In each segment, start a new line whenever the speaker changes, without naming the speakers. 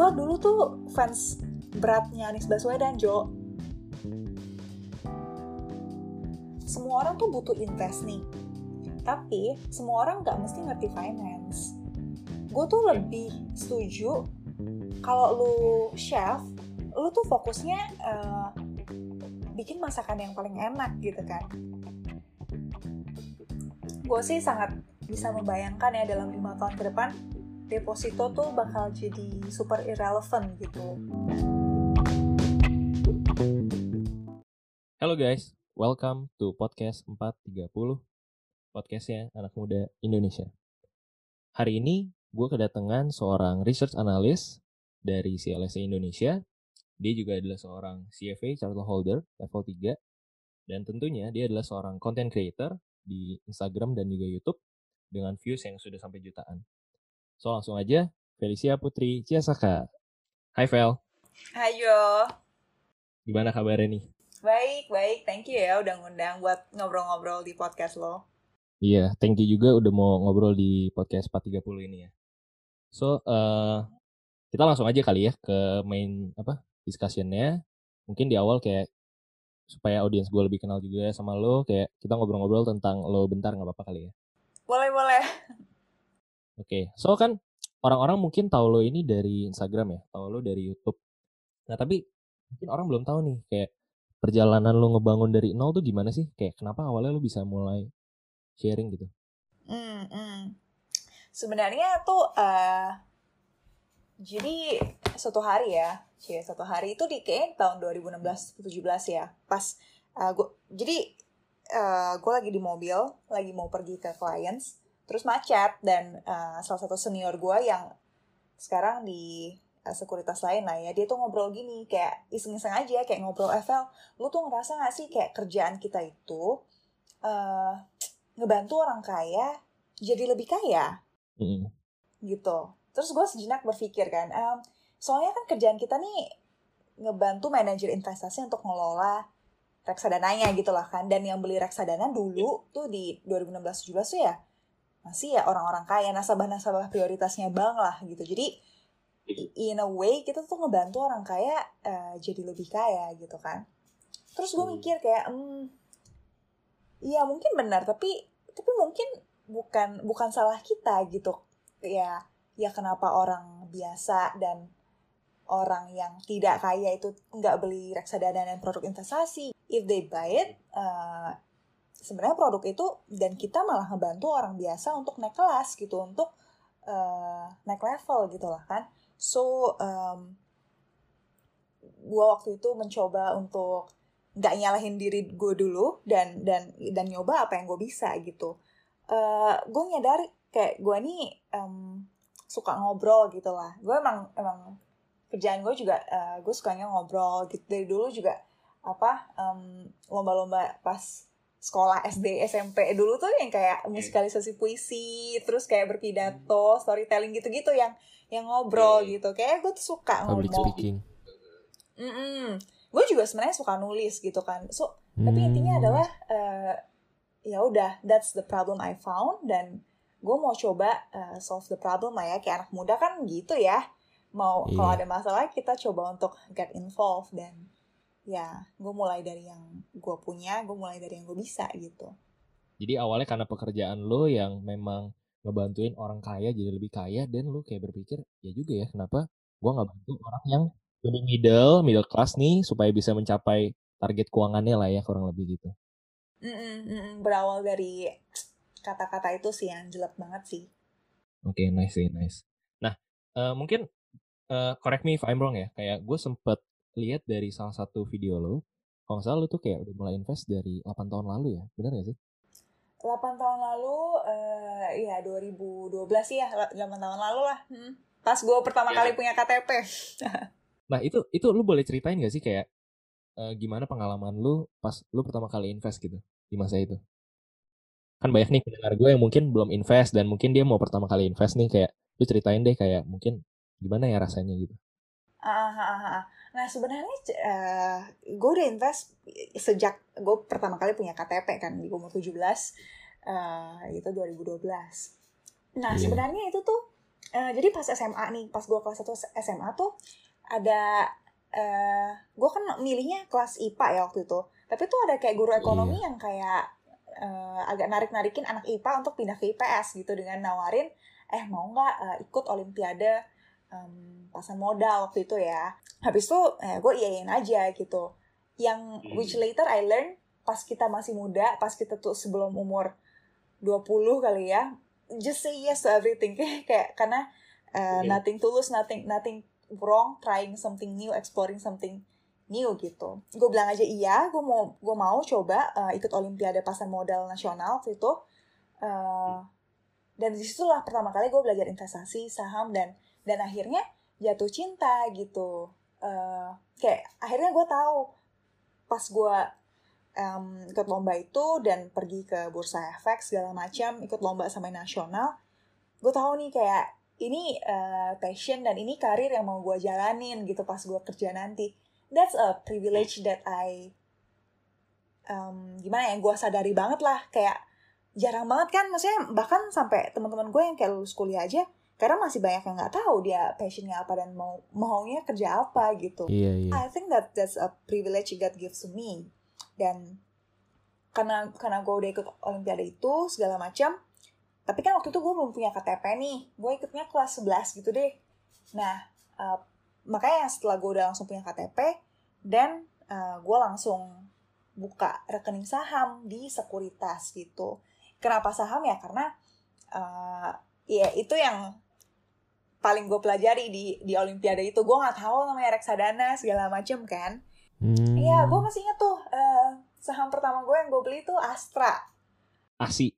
gue dulu tuh fans beratnya Anies Baswedan Jo. Semua orang tuh butuh invest nih. Tapi semua orang nggak mesti ngerti finance. Gue tuh lebih setuju kalau lu chef lu tuh fokusnya uh, bikin masakan yang paling enak gitu kan. Gue sih sangat bisa membayangkan ya dalam lima tahun ke depan deposito tuh bakal jadi super irrelevant gitu.
Halo guys, welcome to podcast 430, podcastnya anak muda Indonesia. Hari ini gue kedatangan seorang research analyst dari CLSA Indonesia. Dia juga adalah seorang CFA charter holder level 3. Dan tentunya dia adalah seorang content creator di Instagram dan juga YouTube dengan views yang sudah sampai jutaan. So langsung aja, Felicia Putri Ciasaka. Hai Vel.
Hayo.
Gimana kabarnya nih?
Baik, baik. Thank you ya udah ngundang buat ngobrol-ngobrol di podcast lo.
Iya, thank you juga udah mau ngobrol di podcast 430 ini ya. So, uh, kita langsung aja kali ya ke main apa discussionnya. Mungkin di awal kayak supaya audiens gue lebih kenal juga sama lo, kayak kita ngobrol-ngobrol tentang lo bentar nggak apa-apa kali ya.
Boleh, boleh.
Oke, okay. so kan orang-orang mungkin tahu lo ini dari Instagram ya, tahu lo dari YouTube. Nah, tapi mungkin orang belum tahu nih kayak perjalanan lo ngebangun dari nol tuh gimana sih? Kayak kenapa awalnya lo bisa mulai sharing gitu?
Hmm, hmm. Sebenarnya tuh uh, jadi satu hari ya, cie satu hari itu di kayak tahun 2016 17 ya. Pas uh, gua jadi uh, gue lagi di mobil, lagi mau pergi ke clients, terus macet dan uh, salah satu senior gue yang sekarang di uh, sekuritas lain lah ya, dia tuh ngobrol gini kayak iseng-iseng aja kayak ngobrol Evel, lu tuh ngerasa gak sih kayak kerjaan kita itu uh, ngebantu orang kaya jadi lebih kaya, mm. gitu. Terus gue sejenak berpikir kan, um, soalnya kan kerjaan kita nih ngebantu manajer investasi untuk ngelola reksadananya gitu lah kan dan yang beli reksadana dulu tuh di 2016 17 tuh ya masih ya orang-orang kaya nasabah-nasabah prioritasnya bank lah gitu jadi in a way kita tuh ngebantu orang kaya uh, jadi lebih kaya gitu kan terus gue hmm. mikir kayak hmm iya mungkin benar tapi tapi mungkin bukan bukan salah kita gitu ya ya kenapa orang biasa dan orang yang tidak kaya itu nggak beli reksadana dan produk investasi. If they buy it, uh, sebenarnya produk itu dan kita malah ngebantu orang biasa untuk naik kelas gitu, untuk uh, naik level gitu lah kan. So, um, gue waktu itu mencoba untuk nggak nyalahin diri gue dulu dan dan dan nyoba apa yang gue bisa gitu. Uh, gue nyadar kayak gue nih um, suka ngobrol gitu lah. Gue emang emang kerjaan gue juga uh, gue sukanya ngobrol gitu dari dulu juga apa um, lomba-lomba pas sekolah SD SMP dulu tuh yang kayak musikalisasi puisi terus kayak berpidato storytelling gitu-gitu yang yang ngobrol gitu kayak gue tuh suka
Public ngomong speaking.
Mm -mm. gue juga sebenarnya suka nulis gitu kan so hmm. tapi intinya adalah uh, ya udah that's the problem I found dan gue mau coba uh, solve the problem lah ya kayak anak muda kan gitu ya mau yeah. kalau ada masalah kita coba untuk get involved dan ya gue mulai dari yang gue punya gue mulai dari yang gue bisa gitu.
Jadi awalnya karena pekerjaan lo yang memang ngebantuin orang kaya jadi lebih kaya dan lo kayak berpikir ya juga ya kenapa gue nggak bantu orang yang lebih middle middle class nih supaya bisa mencapai target keuangannya lah ya kurang lebih gitu.
Mm -mm, mm berawal dari kata-kata itu sih yang jelek banget sih.
Oke okay, nice sih nice. Nah uh, mungkin uh, correct me if I'm wrong ya, kayak gue sempet lihat dari salah satu video lo, kalau nggak salah lo tuh kayak udah mulai invest dari 8 tahun lalu ya, benar gak sih?
8 tahun lalu, uh, ya 2012 sih ya, 8 tahun lalu lah. Hmm. Pas gue pertama yeah. kali punya KTP.
nah itu itu lu boleh ceritain gak sih kayak uh, gimana pengalaman lu pas lu pertama kali invest gitu di masa itu? Kan banyak nih pendengar gue yang mungkin belum invest dan mungkin dia mau pertama kali invest nih kayak lu ceritain deh kayak mungkin gimana ya rasanya gitu?
Uh, uh, uh, Nah sebenarnya uh, gue udah invest sejak gue pertama kali punya KTP kan di umur 17 uh, itu 2012. Nah yeah. sebenarnya itu tuh uh, jadi pas SMA nih pas gue kelas 1 SMA tuh ada uh, gue kan milihnya kelas IPA ya waktu itu tapi tuh ada kayak guru ekonomi iya. yang kayak uh, agak narik-narikin anak IPA untuk pindah ke IPS gitu dengan nawarin eh mau nggak uh, ikut olimpiade um, pasang modal waktu itu ya. Habis itu eh, gue iyain aja gitu. Yang hmm. which later I learn pas kita masih muda pas kita tuh sebelum umur 20 kali ya just say yes to everything. Kayak karena uh, nothing to lose nothing nothing wrong trying something new exploring something new gitu. Gue bilang aja iya gue mau gue mau coba uh, ikut olimpiade pasar modal nasional waktu itu. Uh, dan di situlah pertama kali gue belajar investasi saham dan dan akhirnya jatuh cinta gitu. Uh, kayak akhirnya gue tahu pas gue um, ikut lomba itu dan pergi ke bursa efek segala macam ikut lomba sampai nasional gue tahu nih kayak ini uh, passion dan ini karir yang mau gue jalanin gitu pas gue kerja nanti. That's a privilege that I um, gimana ya gue sadari banget lah. Kayak jarang banget kan maksudnya bahkan sampai teman-teman gue yang kayak lulus kuliah aja karena masih banyak yang nggak tahu dia passionnya apa dan mau maunya kerja apa gitu.
Iya, iya.
I think that that's a privilege God gives to me. Dan karena karena gue udah ikut olimpiade itu segala macam tapi kan waktu itu gue belum punya KTP nih. Gue ikutnya kelas 11 gitu deh. Nah uh, makanya setelah gue udah langsung punya KTP dan uh, gue langsung buka rekening saham di sekuritas gitu. Kenapa saham ya? Karena uh, ya itu yang paling gue pelajari di di olimpiade itu gue nggak tahu namanya reksadana segala macem kan? Iya hmm. gue masih inget tuh uh, saham pertama gue yang gue beli itu Astra.
Asi.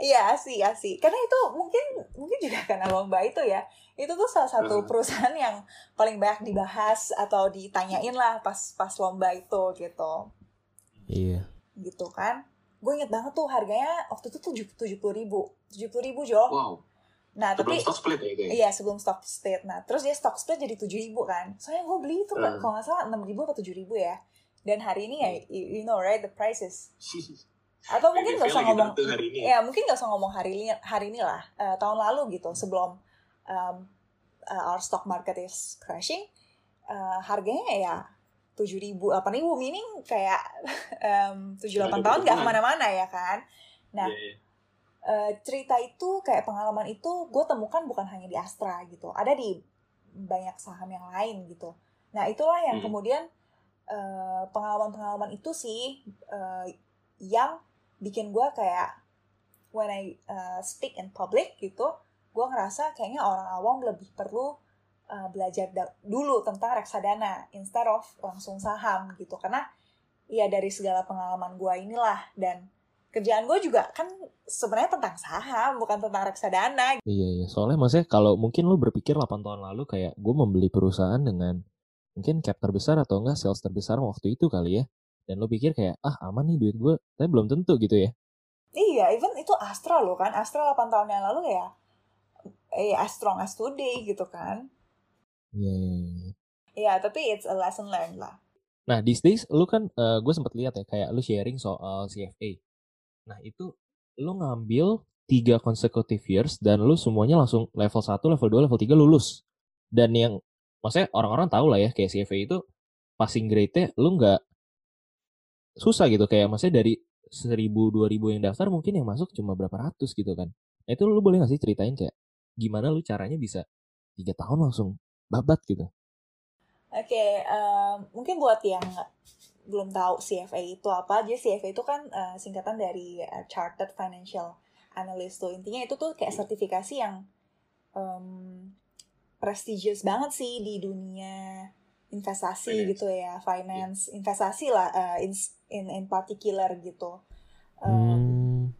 Iya asi asi. Karena itu mungkin mungkin juga karena lomba itu ya. Itu tuh salah satu perusahaan yang paling banyak dibahas atau ditanyain lah pas pas lomba itu gitu.
Iya.
Gitu kan. Gue inget banget tuh harganya waktu itu tujuh tujuh puluh ribu. Tujuh puluh ribu Jo.
Wow
Nah,
sebelum
tapi
stock split ya ya?
Iya, sebelum stock split. Nah, terus dia stock split jadi tujuh ribu kan. Soalnya gue beli itu uh. kalau nggak salah enam ribu atau tujuh ribu ya. Dan hari ini ya, hmm. you, you know right, the prices atau mungkin nggak usah ngomong ya mungkin nggak usah ngomong hari ini hari ini lah uh, tahun lalu gitu sebelum um, uh, our stock market is crashing uh, harganya ya tujuh ribu delapan ribu meaning kayak tujuh delapan tahun nggak ke mana-mana ya kan nah yeah, yeah. Uh, cerita itu kayak pengalaman itu gue temukan bukan hanya di Astra gitu ada di banyak saham yang lain gitu nah itulah yang hmm. kemudian pengalaman-pengalaman uh, itu sih uh, yang bikin gue kayak when I uh, speak in public gitu gue ngerasa kayaknya orang awam lebih perlu uh, belajar dulu tentang reksadana instead of langsung saham gitu karena ya dari segala pengalaman gue inilah dan kerjaan gue juga kan sebenarnya tentang saham bukan tentang reksadana.
Iya iya. Soalnya maksudnya kalau mungkin lo berpikir 8 tahun lalu kayak gue membeli perusahaan dengan mungkin cap terbesar atau enggak sales terbesar waktu itu kali ya. Dan lo pikir kayak ah aman nih duit gue tapi belum tentu gitu ya.
Iya even itu Astra lo kan. Astra 8 tahun yang lalu ya eh as strong as today gitu kan.
Iya yeah, iya yeah,
yeah. tapi it's a lesson learned lah.
Nah these days lu kan uh, gue sempat lihat ya kayak lu sharing soal CFA nah itu lu ngambil tiga consecutive years dan lu semuanya langsung level 1, level 2, level 3 lulus. Dan yang maksudnya orang-orang tahu lah ya kayak CFA itu passing grade-nya lu nggak susah gitu. Kayak maksudnya dari seribu dua ribu yang daftar mungkin yang masuk cuma berapa ratus gitu kan. Nah, itu lu boleh gak sih ceritain kayak gimana lu caranya bisa tiga tahun langsung babat gitu?
Oke okay, uh, mungkin buat yang belum tahu CFA itu apa. Jadi CFA itu kan uh, singkatan dari uh, Chartered Financial Analyst tuh. Intinya itu tuh kayak sertifikasi yang um, prestigious banget sih di dunia investasi finance. gitu ya. Finance yeah. investasi lah uh, in in in particular gitu. Um,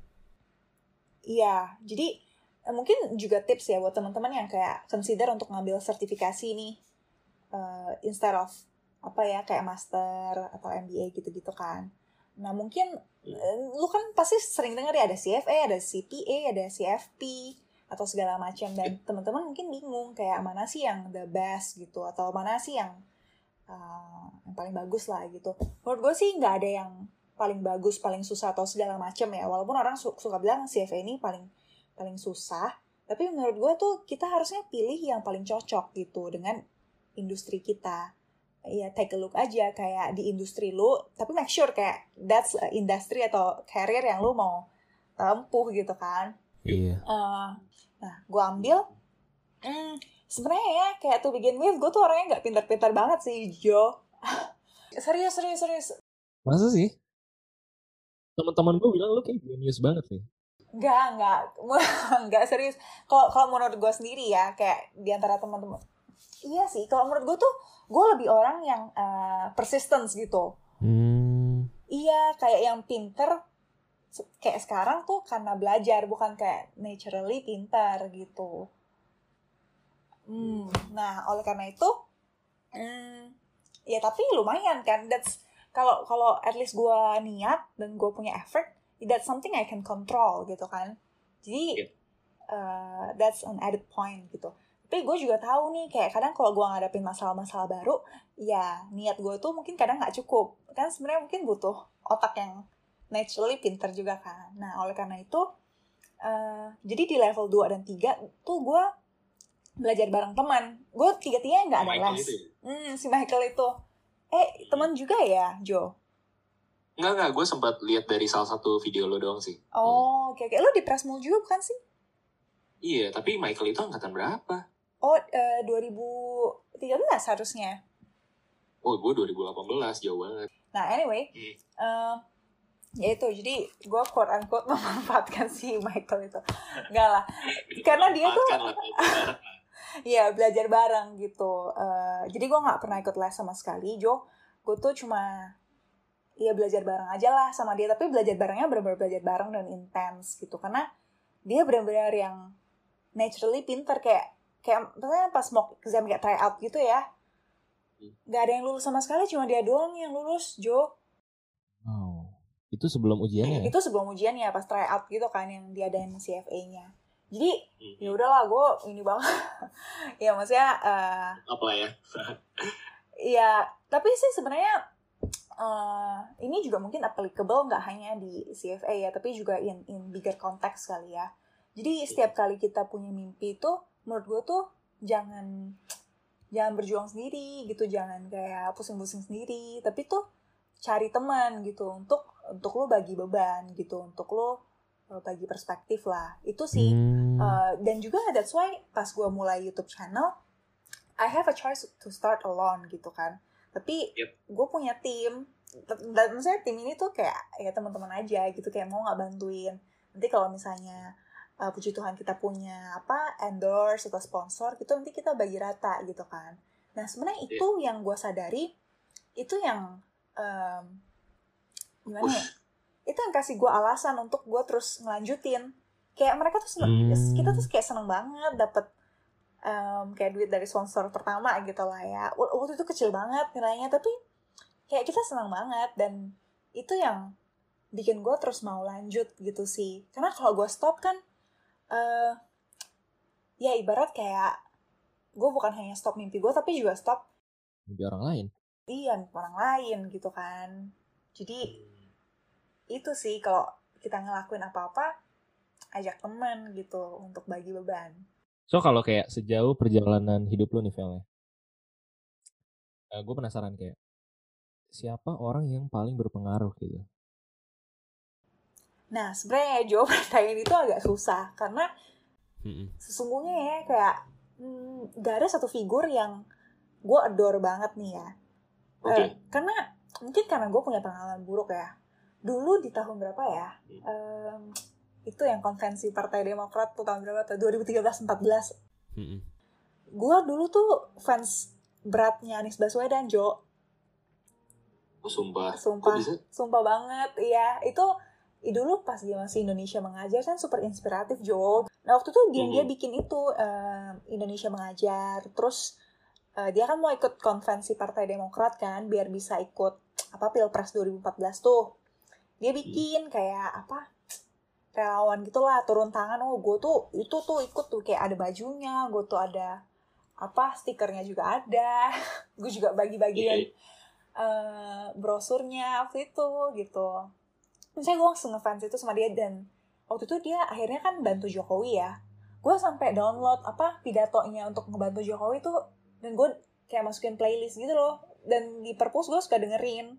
iya. Jadi uh, mungkin juga tips ya buat teman-teman yang kayak consider untuk ngambil sertifikasi nih uh, instead of apa ya kayak master atau MBA gitu-gitu kan. Nah mungkin uh, lu kan pasti sering dengar ya ada CFA ada CPA ada CFP atau segala macam. Dan teman-teman mungkin bingung kayak mana sih yang the best gitu atau mana sih yang uh, yang paling bagus lah gitu. Menurut gue sih nggak ada yang paling bagus paling susah atau segala macam ya. Walaupun orang su suka bilang CFA ini paling paling susah. Tapi menurut gue tuh kita harusnya pilih yang paling cocok gitu dengan industri kita ya take a look aja kayak di industri lu tapi make sure kayak that's a industry atau career yang lu mau tempuh gitu kan
Iya.
Uh, nah gue ambil hmm, sebenarnya ya kayak tuh begin with gue tuh orangnya nggak pintar-pintar banget sih Jo serius serius serius
Masa sih? Teman-teman gue bilang lu kayak genius banget sih.
Enggak, enggak. enggak serius. Kalau kalau menurut gue sendiri ya, kayak di antara teman-teman. Iya sih, kalau menurut gue tuh gue lebih orang yang uh, persistence gitu.
Hmm.
Iya, kayak yang pinter kayak sekarang tuh karena belajar bukan kayak naturally pintar gitu. Hmm, nah oleh karena itu, hmm, ya tapi lumayan kan. That's kalau kalau at least gue niat dan gue punya effort, that's something I can control gitu kan. Jadi uh, that's an added point gitu. Tapi gue juga tahu nih kayak kadang kalau gue ngadapin masalah-masalah baru, ya niat gue tuh mungkin kadang nggak cukup. Kan sebenarnya mungkin butuh otak yang naturally pinter juga kan. Nah oleh karena itu, uh, jadi di level 2 dan 3 tuh gue belajar bareng teman. Gue tiga-tiganya nggak ada
Michael
les.
itu ya?
Hmm, si Michael itu. Eh, teman juga ya, Jo?
Enggak, enggak. Gue sempat lihat dari salah satu video lo doang sih.
Oh, oke, oke. Lo di Prasmul juga bukan sih?
Iya, tapi Michael itu angkatan berapa?
Oh, eh, 2013 harusnya.
Oh, gue 2018, jauh banget.
Nah, anyway.
Hmm.
eh, ya itu, jadi gue quote-unquote memanfaatkan si Michael itu. Enggak lah. Karena dia tuh...
Bareng.
Iya, belajar bareng gitu. Eh, jadi gue nggak pernah ikut les sama sekali, Jo. Gue tuh cuma ya belajar bareng aja lah sama dia. Tapi belajar barengnya benar-benar belajar bareng dan intens gitu. Karena dia benar-benar yang naturally pinter kayak kayak misalnya pas mock exam kayak try out gitu ya. Gak ada yang lulus sama sekali, cuma dia doang yang lulus, Jo.
Wow. Itu sebelum ujiannya ya?
Itu sebelum ujiannya pas try out gitu kan yang diadain CFA-nya. Jadi
Hmm.
ya udahlah gue ini banget. ya maksudnya eh,
Apa ya?
Iya, tapi sih sebenarnya eh, ini juga mungkin applicable nggak hanya di CFA ya, tapi juga in in bigger context kali ya. Jadi setiap kali kita punya mimpi itu, menurut gue tuh jangan jangan berjuang sendiri gitu, jangan kayak pusing-pusing sendiri, tapi tuh cari teman gitu untuk untuk lo bagi beban gitu, untuk lo eh, bagi perspektif lah. Itu sih.
Hmm.
Uh, dan juga that's why pas gue mulai YouTube channel, I have a choice to start alone gitu kan. Tapi
Yep.
gue punya tim, dan maksudnya tim ini tuh kayak ya teman-teman aja gitu kayak mau nggak bantuin. Nanti kalau misalnya uh, puji Tuhan kita punya apa endorse atau sponsor gitu nanti kita bagi rata gitu kan. Nah sebenarnya itu yang gue sadari itu yang um, gimana ya? Itu yang kasih gue alasan untuk gue terus ngelanjutin kayak mereka tuh seneng,
Hmm.
kita tuh kayak seneng banget dapet em, kayak duit dari sponsor pertama gitu lah ya waktu itu kecil banget nilainya tapi kayak kita seneng banget dan itu yang bikin gue terus mau lanjut gitu sih karena kalau gue stop kan eh ya ibarat kayak gue bukan hanya stop mimpi gue tapi juga stop
Mimpi orang lain.
iya mimpi orang lain gitu kan jadi itu sih kalau kita ngelakuin apa-apa ajak teman gitu untuk bagi beban
So kalau kayak sejauh perjalanan hidup lu nih Vel ya. gue penasaran kayak siapa orang yang paling berpengaruh gitu.
Nah sebenarnya jawaban pertanyaan itu agak susah karena sesungguhnya ya kayak hmm, gak ada satu figur yang gue adore banget nih ya
Oke.
Eh, karena mungkin karena gue punya pengalaman buruk ya dulu di tahun berapa ya Em, itu yang konvensi Partai Demokrat tuh tahun berapa tuh 2013-14
Mm-mm.
gue dulu tuh fans beratnya Anies Baswedan Jo
Oh, sumpah.
Sumpah.
Kok bisa?
sumpah banget iya itu dulu pas dia masih Indonesia mengajar kan super inspiratif Jo. Nah waktu itu dia dia
Mhm.
bikin itu em, Indonesia mengajar. Terus eh, dia kan mau ikut konvensi Partai Demokrat kan biar bisa ikut apa Pilpres 2014 tuh. Dia bikin kayak apa relawan gitulah turun tangan. Oh gue tuh itu tuh ikut tuh kayak ada bajunya gue tuh ada apa stikernya juga ada. Gue juga bagi-bagian
Iya.
eh, brosurnya waktu itu gitu misalnya gue langsung ngefans itu sama dia dan waktu itu dia akhirnya kan bantu Jokowi ya. Gue sampai download apa pidatonya untuk ngebantu Jokowi tuh dan gue kayak masukin playlist gitu loh. Dan di perpus gue suka dengerin.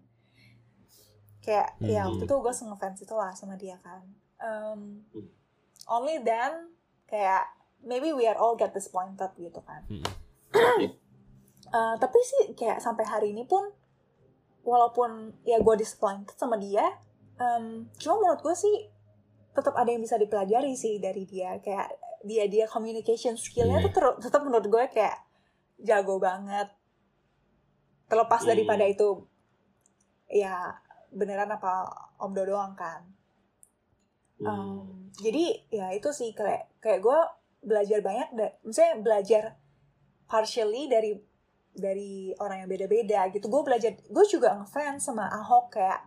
Kayak
Hmm.
ya waktu itu gue ngefans itu lah sama dia kan. Um, only then kayak maybe we are all get disappointed gitu kan.
Mm-mm.
Uh, tapi sih kayak sampai hari ini pun walaupun ya gue disappointed sama dia um, cuma menurut gue sih tetap ada yang bisa dipelajari sih dari dia kayak dia dia communication skillnya
Iya.
tuh ter- tetap menurut gue kayak jago banget terlepas
Hmm.
daripada itu ya beneran apa om Do doang kan. Um, jadi ya itu sih kayak kayak gue belajar banyak da- misalnya belajar partially dari dari orang yang beda-beda gitu gue belajar gue juga ngefans sama Ahok kayak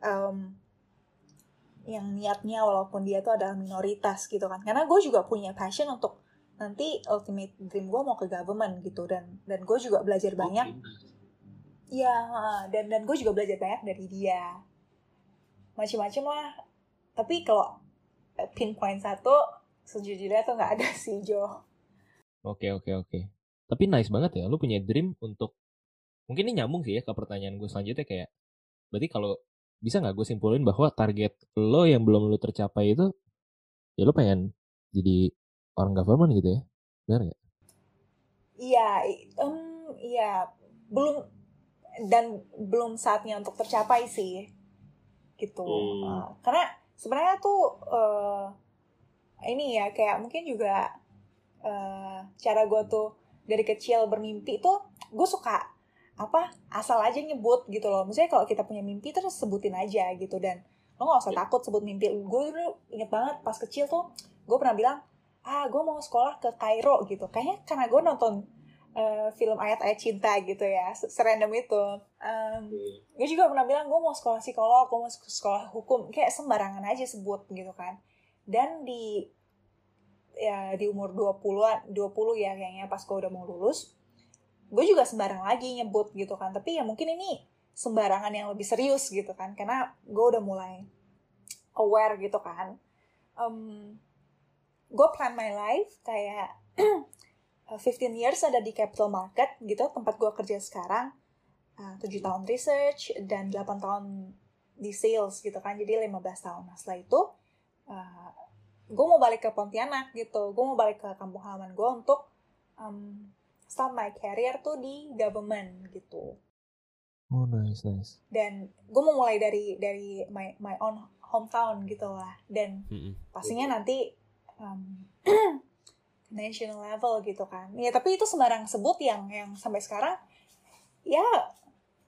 um, yang niatnya walaupun dia tuh adalah minoritas gitu kan karena gue juga punya passion untuk nanti ultimate dream gue mau ke government gitu dan dan gue juga belajar banyak Iya, dan dan gue juga belajar banyak dari dia. Macem-macem lah. Tapi kalau eh, pinpoint satu, sejujurnya tuh nggak ada sih, Jo.
Oke oke oke. Tapi nice banget ya, lu punya dream untuk mungkin ini nyambung sih ya ke pertanyaan gue selanjutnya kayak berarti kalau bisa nggak gue simpulin bahwa target lo yang belum lo tercapai itu ya lo pengen jadi orang government gitu ya, benar nggak?
Iya, em, iya, belum dan belum saatnya untuk tercapai sih, gitu.
Hmm.
Eh, karena sebenarnya tuh eh, ini ya kayak mungkin juga eh, cara gue tuh dari kecil bermimpi tuh gue suka apa asal aja nyebut gitu loh. Misalnya kalau kita punya mimpi terus sebutin aja gitu dan lo nggak usah takut sebut mimpi. Gue dulu inget banget pas kecil tuh gue pernah bilang ah gue mau sekolah ke Kairo gitu. Kayaknya karena gue nonton eh, film ayat-ayat cinta gitu ya, se- serandom itu. Em, gue juga pernah bilang gue mau sekolah psikolog, gue mau sek- sekolah hukum, kayak sembarangan aja sebut gitu kan. Dan di ya di umur 20-an, 20 ya kayaknya pas gue udah mau lulus, gue juga sembarang lagi nyebut gitu kan. Tapi ya mungkin ini sembarangan yang lebih serius gitu kan, karena gue udah mulai aware gitu kan. Em, gue plan my life kayak 15 years ada di capital market gitu, tempat gue kerja sekarang uh, 7 tahun research dan 8 tahun di sales gitu kan jadi 15 tahun nah setelah itu uh, gue mau balik ke Pontianak gitu gue mau balik ke kampung halaman gue untuk um, start my career tuh di government gitu.
Oh nice nice.
dan gue mau mulai dari dari my my own hometown gitu lah. Dan
Mm-mm.
pastinya nanti um, national level gitu kan. Ya tapi itu sembarang sebut yang yang sampai sekarang ya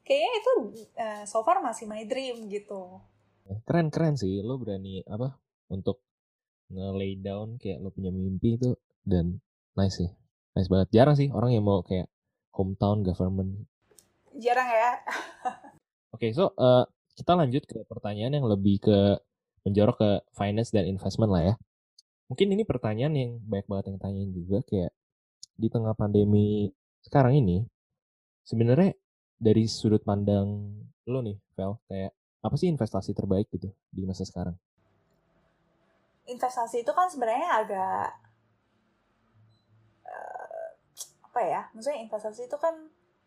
kayaknya itu uh, so far masih my dream gitu.
Keren keren sih, lo berani apa untuk nge-lay down kayak lo punya mimpi itu dan nice sih, nice banget. Jarang sih orang yang mau kayak hometown government
jarang ya
Oke, so eh, kita lanjut ke pertanyaan yang lebih ke menjorok ke finance dan investment lah ya. Mungkin ini pertanyaan yang banyak banget yang tanyain juga kayak di tengah pandemi sekarang ini sebenarnya dari sudut pandang lo nih, Vel, kayak apa sih investasi terbaik gitu di masa sekarang?
investasi itu kan sebenarnya agak eh, apa ya maksudnya investasi itu kan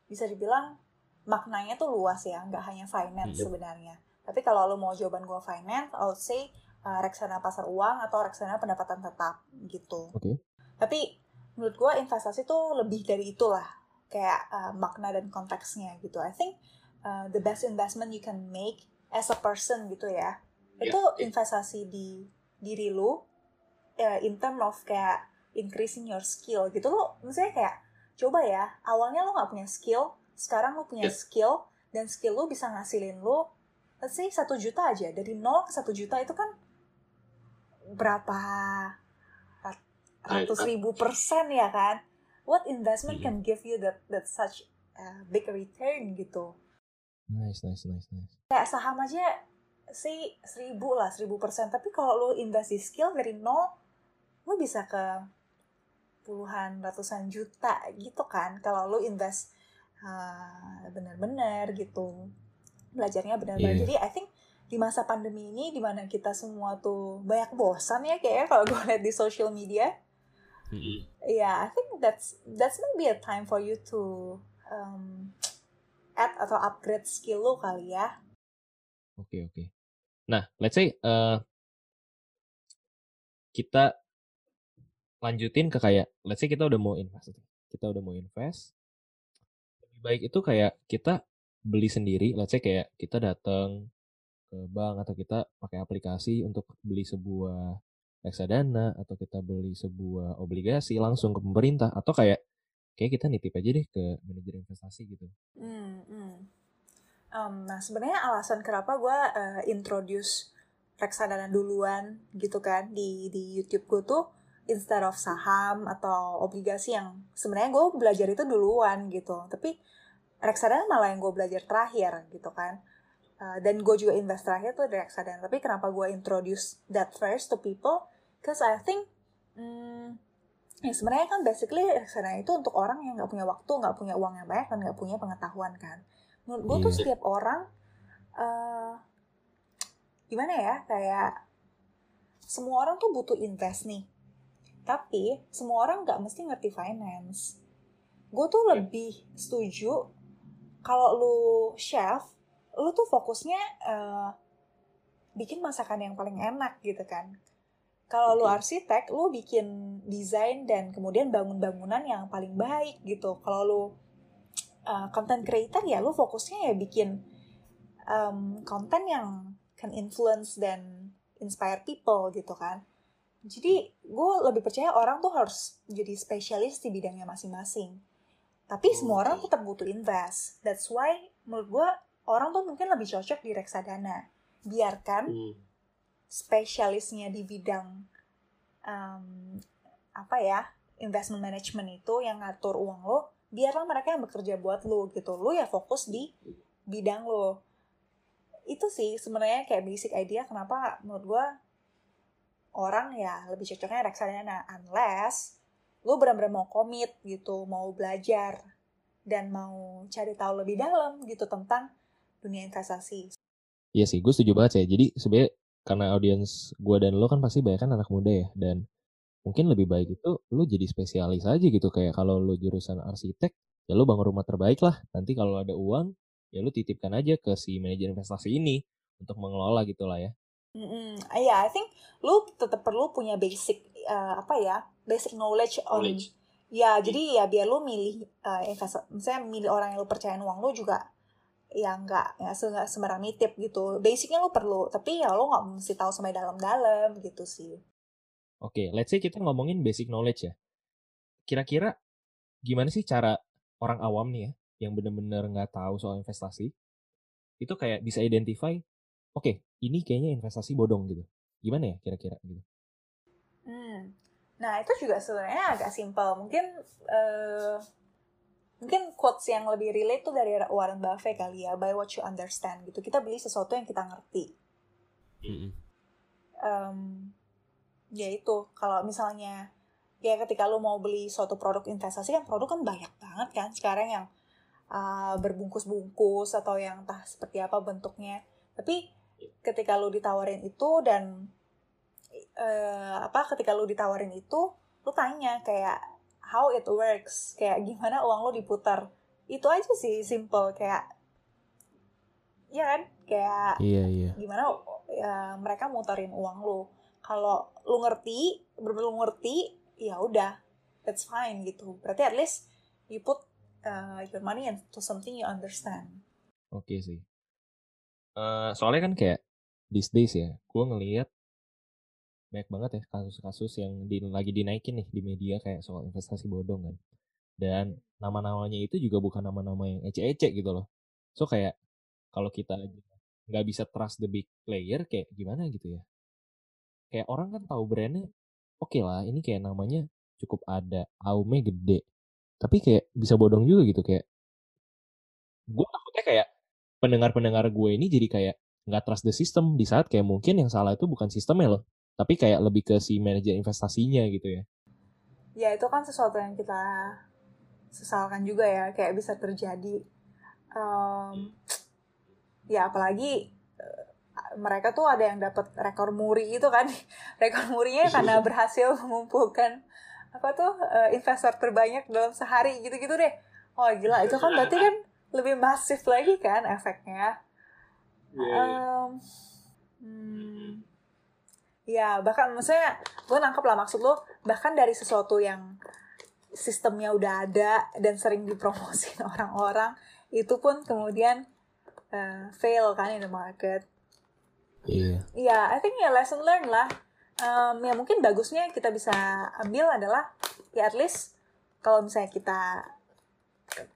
bisa dibilang maknanya tuh luas ya nggak hanya finance
Iya.
sebenarnya tapi kalau lo mau jawaban gue finance I would say uh, reksadana pasar uang atau reksadana pendapatan tetap gitu
Oke.
tapi menurut gue investasi tuh lebih dari itulah kayak uh, makna dan konteksnya gitu I think uh, the best investment you can make as a person gitu ya
Ya,
itu
ya.
investasi di diri lu uh, in term of kayak increasing your skill gitu lo misalnya kayak coba ya awalnya lo nggak punya skill sekarang lo punya
Ya.
skill dan skill lu bisa ngasilin lu let's say satu juta aja dari nol ke satu juta itu kan berapa rat- ratus
Right.
ribu persen ya kan what investment
Mhm.
can give you that that such uh, big return gitu
Nice, nice, nice, nice.
kayak saham aja sih seribu lah seribu persen tapi kalau lu invest di skill dari nol lu bisa ke puluhan ratusan juta gitu kan kalau lu invest uh, benar-benar gitu belajarnya benar-benar
Iya.
jadi I think di masa pandemi ini di mana kita semua tuh banyak bosan ya kayaknya kalau gue lihat di social media
Mm-mm.
yeah I think that's that's maybe a time for you to um, add atau upgrade skill lo kali ya
Oke oke. Nah, let's say eh, kita lanjutin ke kayak, let's say kita udah mau invest, kita udah mau invest. Lebih baik itu kayak kita beli sendiri, let's say kayak kita datang ke bank atau kita pakai aplikasi untuk beli sebuah reksadana atau kita beli sebuah obligasi langsung ke pemerintah atau kayak kayak kita nitip aja deh ke manajer investasi gitu.
Hmm, hmm. Um, nah sebenarnya alasan kenapa gue uh, introduce reksadana duluan gitu kan di di YouTube gue tuh instead of saham atau obligasi yang sebenarnya gue belajar itu duluan gitu. Tapi reksadana malah yang gue belajar terakhir gitu kan. Uh, dan gue juga invest terakhir tuh di reksadana. Tapi kenapa gue introduce that first to people? Cause I think hmm, ya sebenarnya kan basically reksadana itu untuk orang yang nggak punya waktu nggak punya uang yang banyak dan nggak punya pengetahuan kan. Menurut gue tuh
Iya.
setiap orang eh gimana ya kayak semua orang tuh butuh invest nih tapi semua orang nggak mesti ngerti finance. Gue tuh lebih setuju kalau lu chef lu tuh fokusnya eh, bikin masakan yang paling enak gitu kan. Kalau lu
Oke.
arsitek lu bikin desain dan kemudian bangun bangunan yang paling baik gitu. Kalau lu uh, content creator ya lu fokusnya ya bikin um, konten yang can influence dan inspire people gitu kan jadi gue lebih percaya orang tuh harus jadi spesialis di bidangnya masing-masing. Tapi semua orang tetap butuh invest. That's why menurut gue orang tuh mungkin lebih cocok di reksadana. Biarkan
Hmm.
spesialisnya di bidang um, apa ya investment management itu yang ngatur uang lo biarlah mereka yang bekerja buat lo gitu. Lo ya fokus di bidang lo. Itu sih sebenarnya kayak basic idea kenapa menurut gua orang ya lebih cocoknya reksadana unless lo benar-benar mau komit gitu mau belajar dan mau cari tahu lebih dalam gitu tentang dunia investasi
Iya sih, gue setuju banget ya. Jadi sebenarnya karena audiens gue dan lo kan pasti banyak kan anak muda ya. Dan mungkin lebih baik itu lo jadi spesialis aja gitu. Kayak kalau lo jurusan arsitek, ya lo bangun rumah terbaik lah. Nanti kalau ada uang, ya lo titipkan aja ke si manajer investasi ini untuk mengelola gitu lah ya.
Mm-mm. Iya, I think lu tetap perlu punya basic uh, apa ya, basic knowledge on.
Knowledge.
Ya, jadi ya biar lu milih uh, investasi, misalnya milih orang yang lu percayain uang lu juga ya nggak ya sembarang nitip gitu. Basicnya lu perlu, tapi ya lu nggak mesti tahu sampai dalam-dalam gitu sih.
Oke, let's say kita ngomongin basic knowledge ya. Kira-kira gimana sih cara orang awam nih ya, yang bener-bener nggak tahu soal investasi, itu kayak bisa identify, oke, ini kayaknya investasi bodong gitu. Gimana ya kira-kira gitu?
Hmm. Nah, itu juga sebenarnya agak simpel. Mungkin eh, mungkin quotes yang lebih relate tuh dari Warren Buffett kali ya, by what you understand gitu. Kita beli sesuatu yang kita ngerti. em, ya itu kalau misalnya ya ketika lu mau beli suatu produk investasi kan produk kan banyak banget kan sekarang yang uh, berbungkus-bungkus atau yang entah seperti apa bentuknya tapi ketika lu ditawarin itu dan eh, apa ketika lu ditawarin itu lu tanya kayak how it works? Kayak gimana uang lu diputar? Itu aja sih simple. Kayak ya kan? Kayak
Iya, iya.
gimana ya, mereka muterin uang lu? Kalau lu ngerti bener lu ngerti ya udah that's fine gitu. Berarti at least you put uh, your money into something you understand.
Oke sih. Eh, soalnya kan kayak these days ya, gue ngelihat banyak banget ya kasus-kasus yang di, lagi dinaikin nih di media kayak soal investasi bodong kan. Dan nama-namanya itu juga bukan nama-nama yang ece-ece gitu loh. So kayak kalau kita nggak bisa trust the big player kayak gimana gitu ya. Kayak orang kan tahu brandnya, oke lah ini kayak namanya cukup ada, aume gede. Tapi kayak bisa bodong juga gitu kayak gue takutnya kayak pendengar-pendengar gue ini jadi kayak nggak trust the system. Di saat kayak mungkin yang salah itu bukan sistemnya loh tapi kayak lebih ke si manajer investasinya gitu ya.
Ya itu kan sesuatu yang kita sesalkan juga ya kayak bisa terjadi. Em, ya apalagi eh, mereka tuh ada yang dapat rekor muri itu kan. Rekor murinya karena berhasil mengumpulkan apa tuh uh, investor terbanyak dalam sehari gitu-gitu deh. Oh gila itu kan berarti kan lebih masif lagi kan efeknya um, hmm, ya bahkan maksudnya gue nangkep lah maksud lo bahkan dari sesuatu yang sistemnya udah ada dan sering dipromosin orang-orang itu pun kemudian uh, fail kan in the market
Iya.
Iya, yeah, I think ya lesson learned lah. Um, ya mungkin bagusnya yang kita bisa ambil adalah ya at least kalau misalnya kita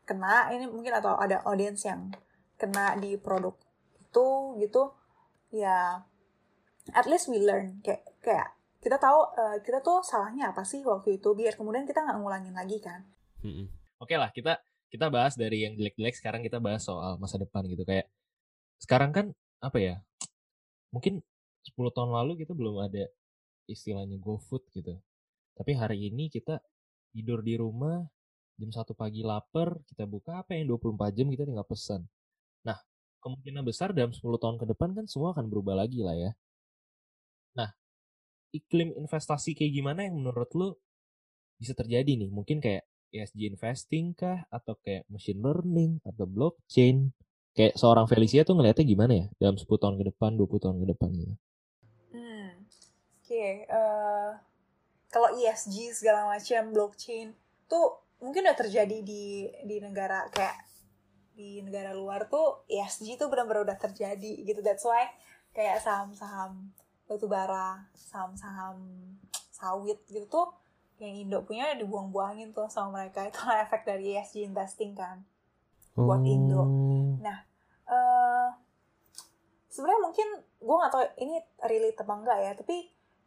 kena ini mungkin atau ada audience yang kena di produk itu gitu ya at least we learn kayak kayak kita tahu uh, kita tuh salahnya apa sih waktu itu biar kemudian kita nggak ngulangin lagi kan.
Hmm. Oke okay lah kita kita bahas dari yang jelek-jelek sekarang kita bahas soal masa depan gitu kayak sekarang kan apa ya mungkin 10 tahun lalu kita belum ada istilahnya GoFood gitu. Tapi hari ini kita tidur di rumah, jam satu pagi lapar, kita buka apa yang 24 jam kita tinggal pesan. Nah, kemungkinan besar dalam 10 tahun ke depan kan semua akan berubah lagi lah ya. Nah, iklim investasi kayak gimana yang menurut lo bisa terjadi nih? Mungkin kayak ESG investing kah? Atau kayak machine learning? Atau blockchain? kayak seorang Felicia tuh ngelihatnya gimana ya dalam 10 tahun ke depan, 20 tahun ke depan gitu.
Hmm. Oke, okay, uh, eh, kalau ESG segala macam blockchain tuh mungkin udah terjadi di di negara kayak di negara luar tuh ESG tuh benar-benar udah terjadi gitu. That's why kayak saham-saham batu bara, saham-saham sawit gitu tuh yang Indo punya dibuang-buangin tuh sama mereka itu efek dari ESG investing kan buat Indo. Oh. Nah, uh, sebenarnya mungkin gue nggak tahu ini relate apa enggak ya, tapi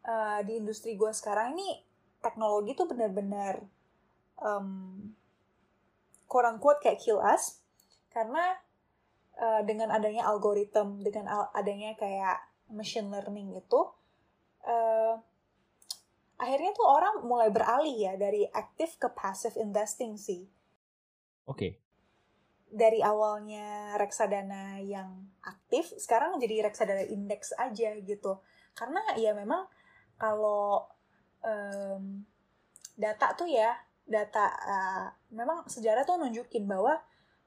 uh, di industri gue sekarang ini teknologi tuh benar-benar um, quote unquote kayak kill us karena uh, dengan adanya algoritma, dengan adanya kayak machine learning itu uh, akhirnya tuh orang mulai beralih ya dari active ke passive investing sih.
Oke. Okay
dari awalnya reksadana yang aktif sekarang jadi reksadana indeks aja gitu karena ya memang kalau um, data tuh ya data uh, memang sejarah tuh nunjukin bahwa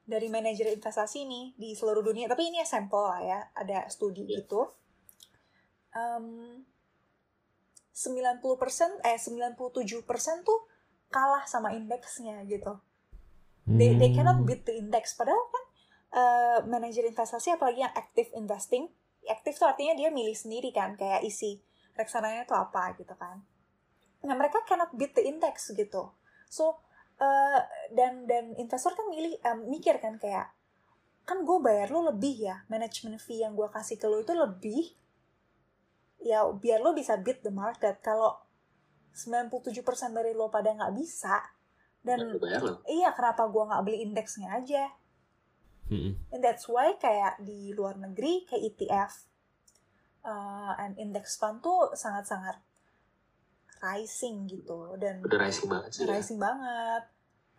dari manajer investasi ini di seluruh dunia tapi ini ya sampel lah ya ada studi yeah. gitu. Um, 90% eh 97% tuh kalah sama indeksnya gitu. They they cannot hmm. beat the index. Padahal kan uh, manajer investasi apalagi yang active investing aktif tuh artinya dia milih sendiri kan kayak isi reksadanya itu apa gitu kan. Nah mereka cannot beat the index gitu so uh, dan dan investor kan milih um, mikir kan kayak kan gue bayar lo lebih ya management fee yang gue kasih ke lo itu lebih. Ya biar lo bisa beat the market. Kalau 97% dari lo pada nggak bisa dan iya kenapa gue nggak beli indeksnya aja? And that's why kayak di luar negeri kayak ETF uh, and index fund tuh sangat-sangat rising gitu dan
udah rising banget sih
ya. rising ya. banget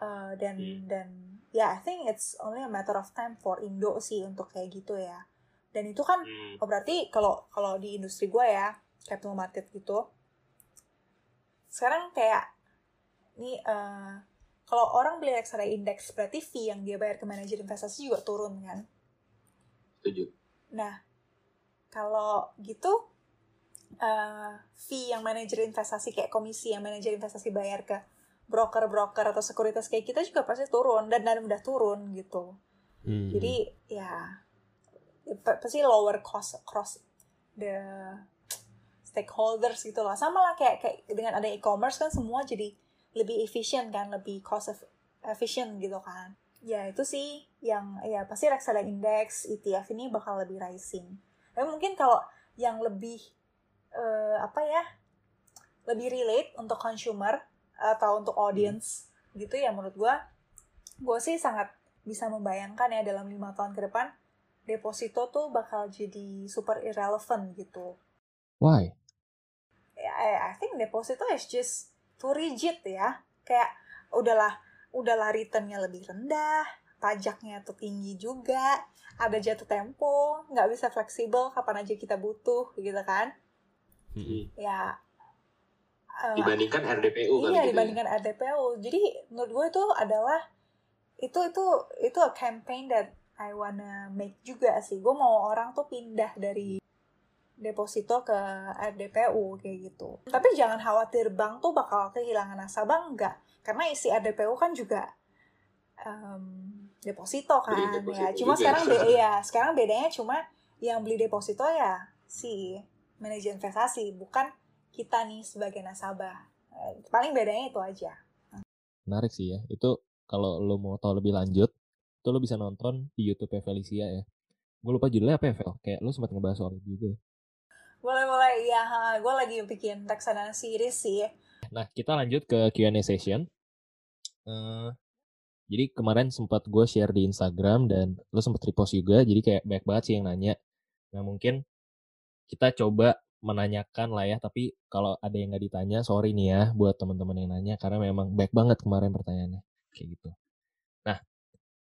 uh, dan hmm. dan ya yeah, I think it's only a matter of time for Indo sih untuk kayak gitu ya dan itu kan hmm. oh berarti kalau kalau di industri gue ya capital market gitu sekarang kayak ini uh, kalau orang beli reksadana indeks berarti fee yang dia bayar ke manajer investasi juga turun kan
setuju
nah kalau gitu uh, fee yang manajer investasi kayak komisi yang manajer investasi bayar ke broker-broker atau sekuritas kayak kita juga pasti turun dan dan udah turun gitu. Hmm. jadi ya pasti lower cost across the stakeholders gitu lah. Sama lah kayak kayak dengan ada e-commerce kan semua jadi lebih efisien kan lebih cost efficient gitu kan. Ya itu sih yang ya pasti reksadana index ETF ini bakal lebih rising. Tapi mungkin kalau yang lebih uh, apa ya lebih relate untuk consumer atau untuk audience hmm. gitu ya menurut gue gue sih sangat bisa membayangkan ya dalam lima tahun ke depan deposito tuh bakal jadi super irrelevant gitu.
Why?
I, I think deposito is just too rigid ya kayak udahlah udahlah returnnya lebih rendah pajaknya tuh tinggi juga ada jatuh tempo nggak bisa fleksibel kapan aja kita butuh gitu kan mm-hmm. ya uh,
Dibandingkan RDPU kali
iya
gitu ya.
dibandingkan RDPU jadi menurut gue itu adalah itu itu itu a campaign that I wanna make juga sih gue mau orang tuh pindah dari deposito ke RDPU kayak gitu tapi jangan khawatir bank tuh bakal kehilangan nasabah enggak karena isi RDPU kan juga em, deposito kan
Beli deposito
ya cuma
juga.
sekarang be- ya sekarang bedanya cuma yang beli deposito ya si manajer investasi bukan kita nih sebagai nasabah Eh, paling bedanya itu aja
Menarik sih ya. Itu kalau lo mau tahu lebih lanjut, itu lo bisa nonton di YouTube Felicia ya. Gue lupa judulnya apa ya, Vel? Kayak lo sempat ngebahas soal itu juga. ya.
boleh boleh ya gue lagi bikin reksadana series sih
Nah, kita lanjut ke Q&A session. Eh, jadi kemarin sempat gue share di Instagram dan lo sempat repost juga, jadi kayak banyak banget sih yang nanya. Nah, mungkin kita coba menanyakan lah ya, tapi kalau ada yang nggak ditanya, sorry nih ya buat teman-teman yang nanya, karena memang banyak banget kemarin pertanyaannya. Kayak gitu. Nah,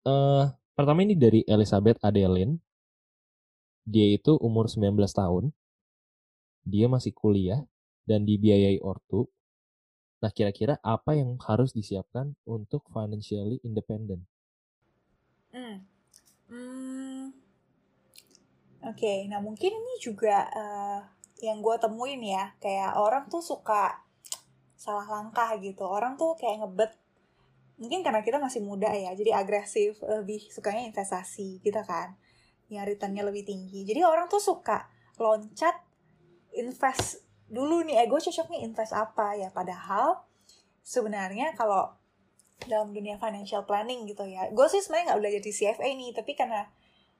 eh pertama ini dari Elizabeth Adeline. Dia itu umur 19 tahun. Dia masih kuliah dan dibiayai ortu. Nah, kira-kira apa yang harus disiapkan untuk financially independent?
Hmm. Oke, nah mungkin ini juga eh, yang gue temuin ya, kayak orang tuh suka salah langkah gitu. Orang tuh kayak ngebet, mungkin karena kita masih muda ya, jadi agresif, lebih sukanya investasi gitu kan, yang returnnya lebih tinggi. Jadi orang tuh suka loncat invest dulu nih, eh gue invest apa ya, padahal sebenarnya kalau dalam dunia financial planning gitu ya. Gue sih sebenarnya nggak belajar di CFA nih, tapi karena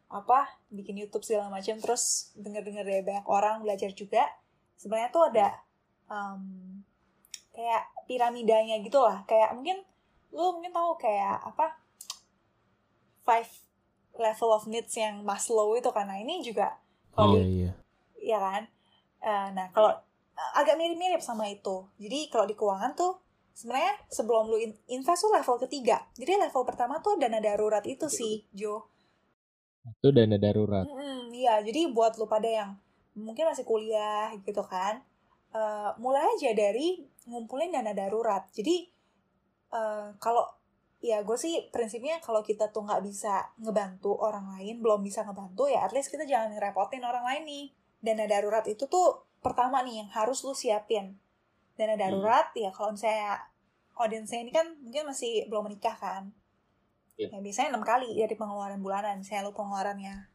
apa bikin YouTube segala macam, terus denger-denger dari banyak orang belajar juga. Sebenarnya tuh ada em, kayak piramidanya gitu lah. Kayak mungkin lu mungkin tahu kayak apa five level of needs yang Maslow itu karena ini juga kalau di-
iya.
ya kan Eh, nah kalau eh, agak mirip-mirip sama itu jadi kalau di keuangan tuh sebenarnya sebelum lu in- invest tuh level ketiga jadi level pertama tuh dana darurat itu sih Jo
Itu dana darurat.
Iya jadi buat lu pada yang mungkin masih kuliah gitu kan eh, mulai aja dari ngumpulin dana darurat. Jadi eh, kalau ya gue sih prinsipnya kalau kita tuh nggak bisa ngebantu orang lain belum bisa ngebantu ya at least kita jangan ngerepotin orang lain nih. Dana darurat itu tuh pertama nih yang harus lu siapin. Dana darurat ya kalau misalnya audiensnya ini kan mungkin masih belum menikah kan
Iya.
ya biasanya enam kali dari pengeluaran bulanan. Misalnya lu pengeluarannya.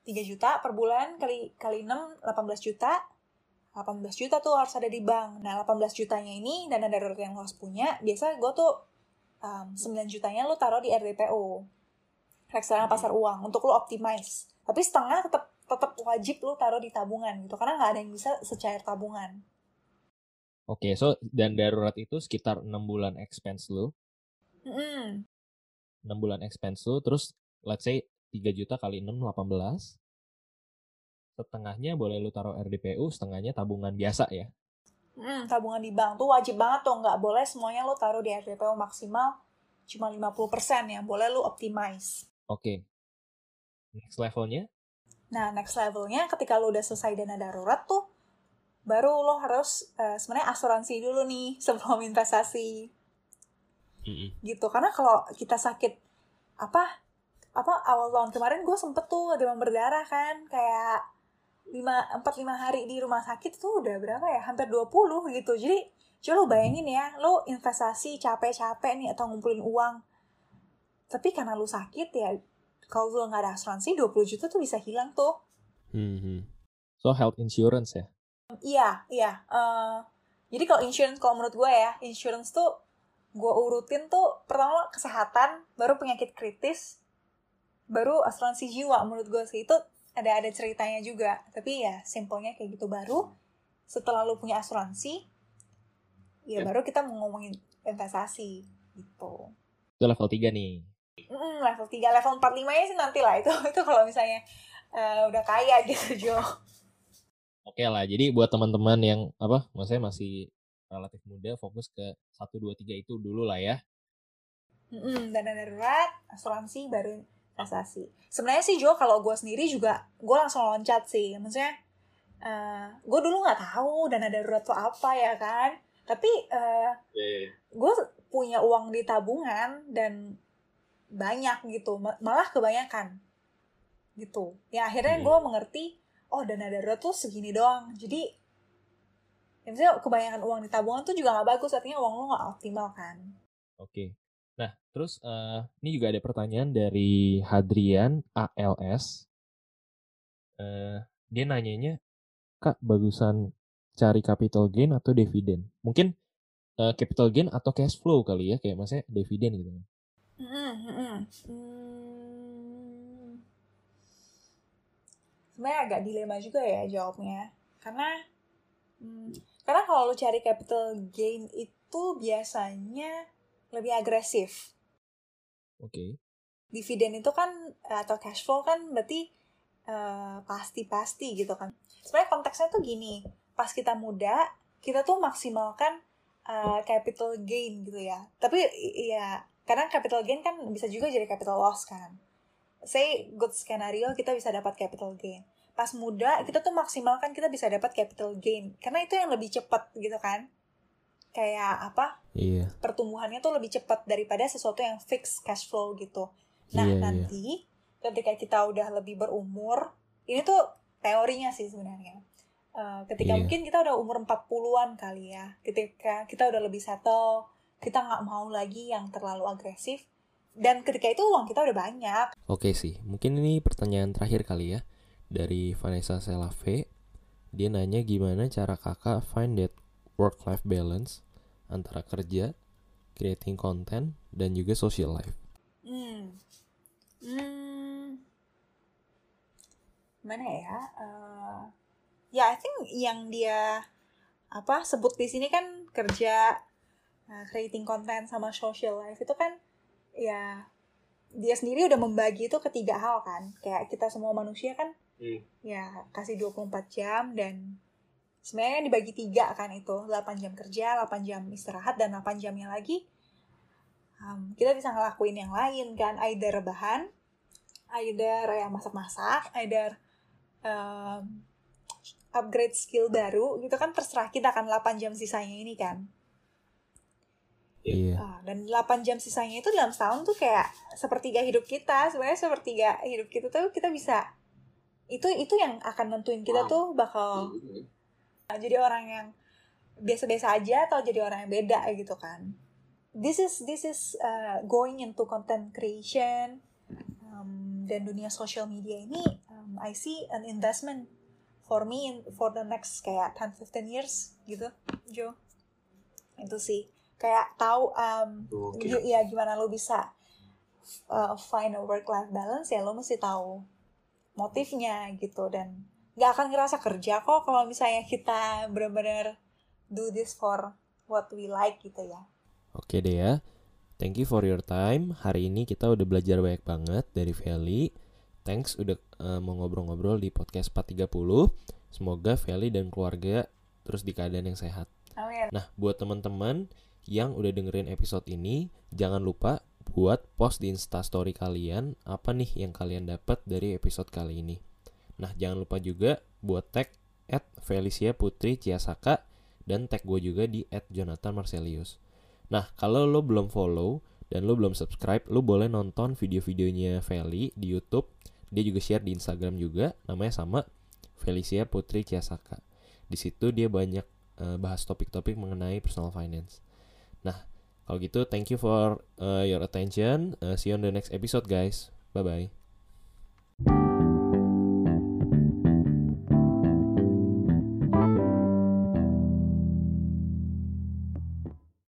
3 juta per bulan kali kali 6 18 juta. 18 juta tuh harus ada di bank. Nah 18 jutanya ini dana darurat yang lo harus punya biasa gue tuh um, 9 jutanya lu taruh di RDPO reksadana pasar uang untuk lu optimize. Tapi setengah tetap tetap wajib lu taruh di tabungan gitu karena nggak ada yang bisa secair tabungan.
Oke, so dan darurat itu sekitar 6 bulan expense lu,
Mm-mm.
6 bulan expense lu, terus let's say 3 juta kali 6, 18. Setengahnya boleh lu taruh RDPU, setengahnya tabungan biasa ya.
Mm, tabungan di bank tuh wajib banget tuh nggak boleh semuanya lu taruh di RDPO maksimal cuma 50% ya boleh lu optimize
Oke. Next levelnya,
Nah, next levelnya ketika lo udah selesai dana darurat tuh, baru lo harus eh, sebenarnya asuransi dulu nih sebelum investasi gitu. Karena kalau kita sakit apa apa awal tahun kemarin gue sempet tuh demam berdarah kan kayak lima empat lima hari di rumah sakit tuh udah berapa ya hampir 20 gitu jadi coba lo bayangin ya lo investasi capek-capek nih atau ngumpulin uang tapi karena lo sakit ya kalau lo nggak ada asuransi 20 juta tuh bisa hilang tuh
so health insurance ya.
Iya, iya. Eh, jadi kalau insurance, kalau menurut gue ya, insurance tuh gue urutin tuh pertama kesehatan, baru penyakit kritis, baru asuransi jiwa menurut gue sih itu ada ada ceritanya juga. Tapi ya simpelnya kayak gitu baru. Setelah lu punya asuransi, ya
Ya.
baru kita mau ngomongin investasi gitu.
Itu level 3 nih.
Mm, level 3, level 4, 5 nya sih nanti lah itu itu kalau misalnya eh, udah kaya gitu Jo.
Oke lah, jadi buat teman-teman yang apa, maksudnya masih relatif muda, fokus ke 1, 2, 3 itu dulu lah ya.
Mm-mm, dana darurat, asuransi, baru investasi. Sebenarnya sih Jo, kalau gue sendiri juga, gue langsung loncat sih. Maksudnya, gue dulu nggak tahu dana darurat tuh apa ya kan. tapi uh,
yeah, yeah. yeah.
gue punya uang di tabungan dan banyak gitu malah kebanyakan gitu ya akhirnya
Iya.
gue mengerti oh dana darurat tuh segini doang jadi ya misalnya kebanyakan uang di tabungan tuh juga nggak bagus artinya uang lo nggak optimal kan
Oke. Nah, terus eh, ini juga ada pertanyaan dari Hadrian ALS. Eh, dia nanyanya, Kak, bagusan cari capital gain atau dividen? Mungkin eh, capital gain atau cash flow kali ya, kayak maksudnya dividen gitu.
Mm-mm, mm-mm. Hmm. sebenarnya agak dilema juga ya jawabnya karena hmm, karena kalau lu cari capital gain itu biasanya lebih agresif
Oke.
dividen itu kan atau cash flow kan berarti eh, pasti-pasti gitu kan. Sebenarnya konteksnya tuh gini, pas kita muda kita tuh maksimalkan eh, capital gain gitu ya. Tapi ya kadang capital gain kan bisa juga jadi capital loss kan. Say good scenario kita bisa dapat capital gain. Pas muda kita tuh maksimalkan kita bisa dapat capital gain karena itu yang lebih cepat gitu kan. Kayak apa?
Iya.
pertumbuhannya tuh lebih cepat daripada sesuatu yang fix cash flow gitu. Nah,
Iya, iya.
nanti ketika kita udah lebih berumur, ini tuh teorinya sih sebenarnya. Eh, ketika
Iya.
mungkin kita udah umur 40-an kali ya, ketika kita udah lebih settle, kita nggak mau lagi yang terlalu agresif, dan ketika itu uang kita udah banyak.
Oke sih, mungkin ini pertanyaan terakhir kali ya dari Vanessa Selave. Dia nanya gimana cara kakak find that work-life balance antara kerja, creating content, dan juga social life.
Hmm. Hmm. Mana ya? Eh, ya, I think yang dia apa sebut di sini kan kerja, eh, creating content sama social life itu kan ya dia sendiri udah membagi itu ke tiga hal kan. Kayak kita semua manusia kan
Hmm.
ya kasih 24 jam dan sebenarnya dibagi tiga kan itu 8 jam kerja 8 jam istirahat dan 8 jamnya lagi um, kita bisa ngelakuin yang lain kan either rebahan either ya masak-masak either um, upgrade skill baru gitu kan terserah kita kan 8 jam sisanya ini kan
Iya.
Ah, dan 8 jam sisanya itu dalam setahun tuh kayak sepertiga hidup kita sebenarnya sepertiga hidup kita tuh kita bisa itu itu yang akan nentuin kita
Wow.
tuh bakal jadi orang yang biasa-biasa aja atau jadi orang yang beda gitu kan. This is this is uh, going into content creation um, dan dunia social media ini um, I see an investment for me in, for the next kayak 10-15 years gitu Jo. Itu sih. Kayak tahu um,
Oke.
gi- ya gimana lo bisa uh, find a work life balance ya lo mesti tahu motifnya gitu dan nggak akan ngerasa kerja kok kalau misalnya kita benar-benar do this for what we like gitu ya
Oke deh ya. Thank you for your time. Hari ini kita udah belajar banyak banget dari Feli. Thanks udah eh, mau ngobrol-ngobrol di podcast 430. Semoga Feli dan keluarga terus di keadaan yang sehat.
amin
Nah, buat teman-teman yang udah dengerin episode ini, jangan lupa buat post di Instastory kalian apa nih yang kalian dapat dari episode kali ini. Nah, jangan lupa juga buat tag at Felicia Putri Ciasaka dan tag gue juga di at Jonathan Marcelius. Nah, kalau lo belum follow dan lo belum subscribe, lo boleh nonton video-videonya Feli di YouTube. Dia juga share di Instagram juga, namanya sama Felicia Putri Ciasaka. Di situ dia banyak eh, bahas topik-topik mengenai personal finance. Nah, kalau gitu, thank you for uh, your attention. Uh, see you on the next episode, guys. Bye bye.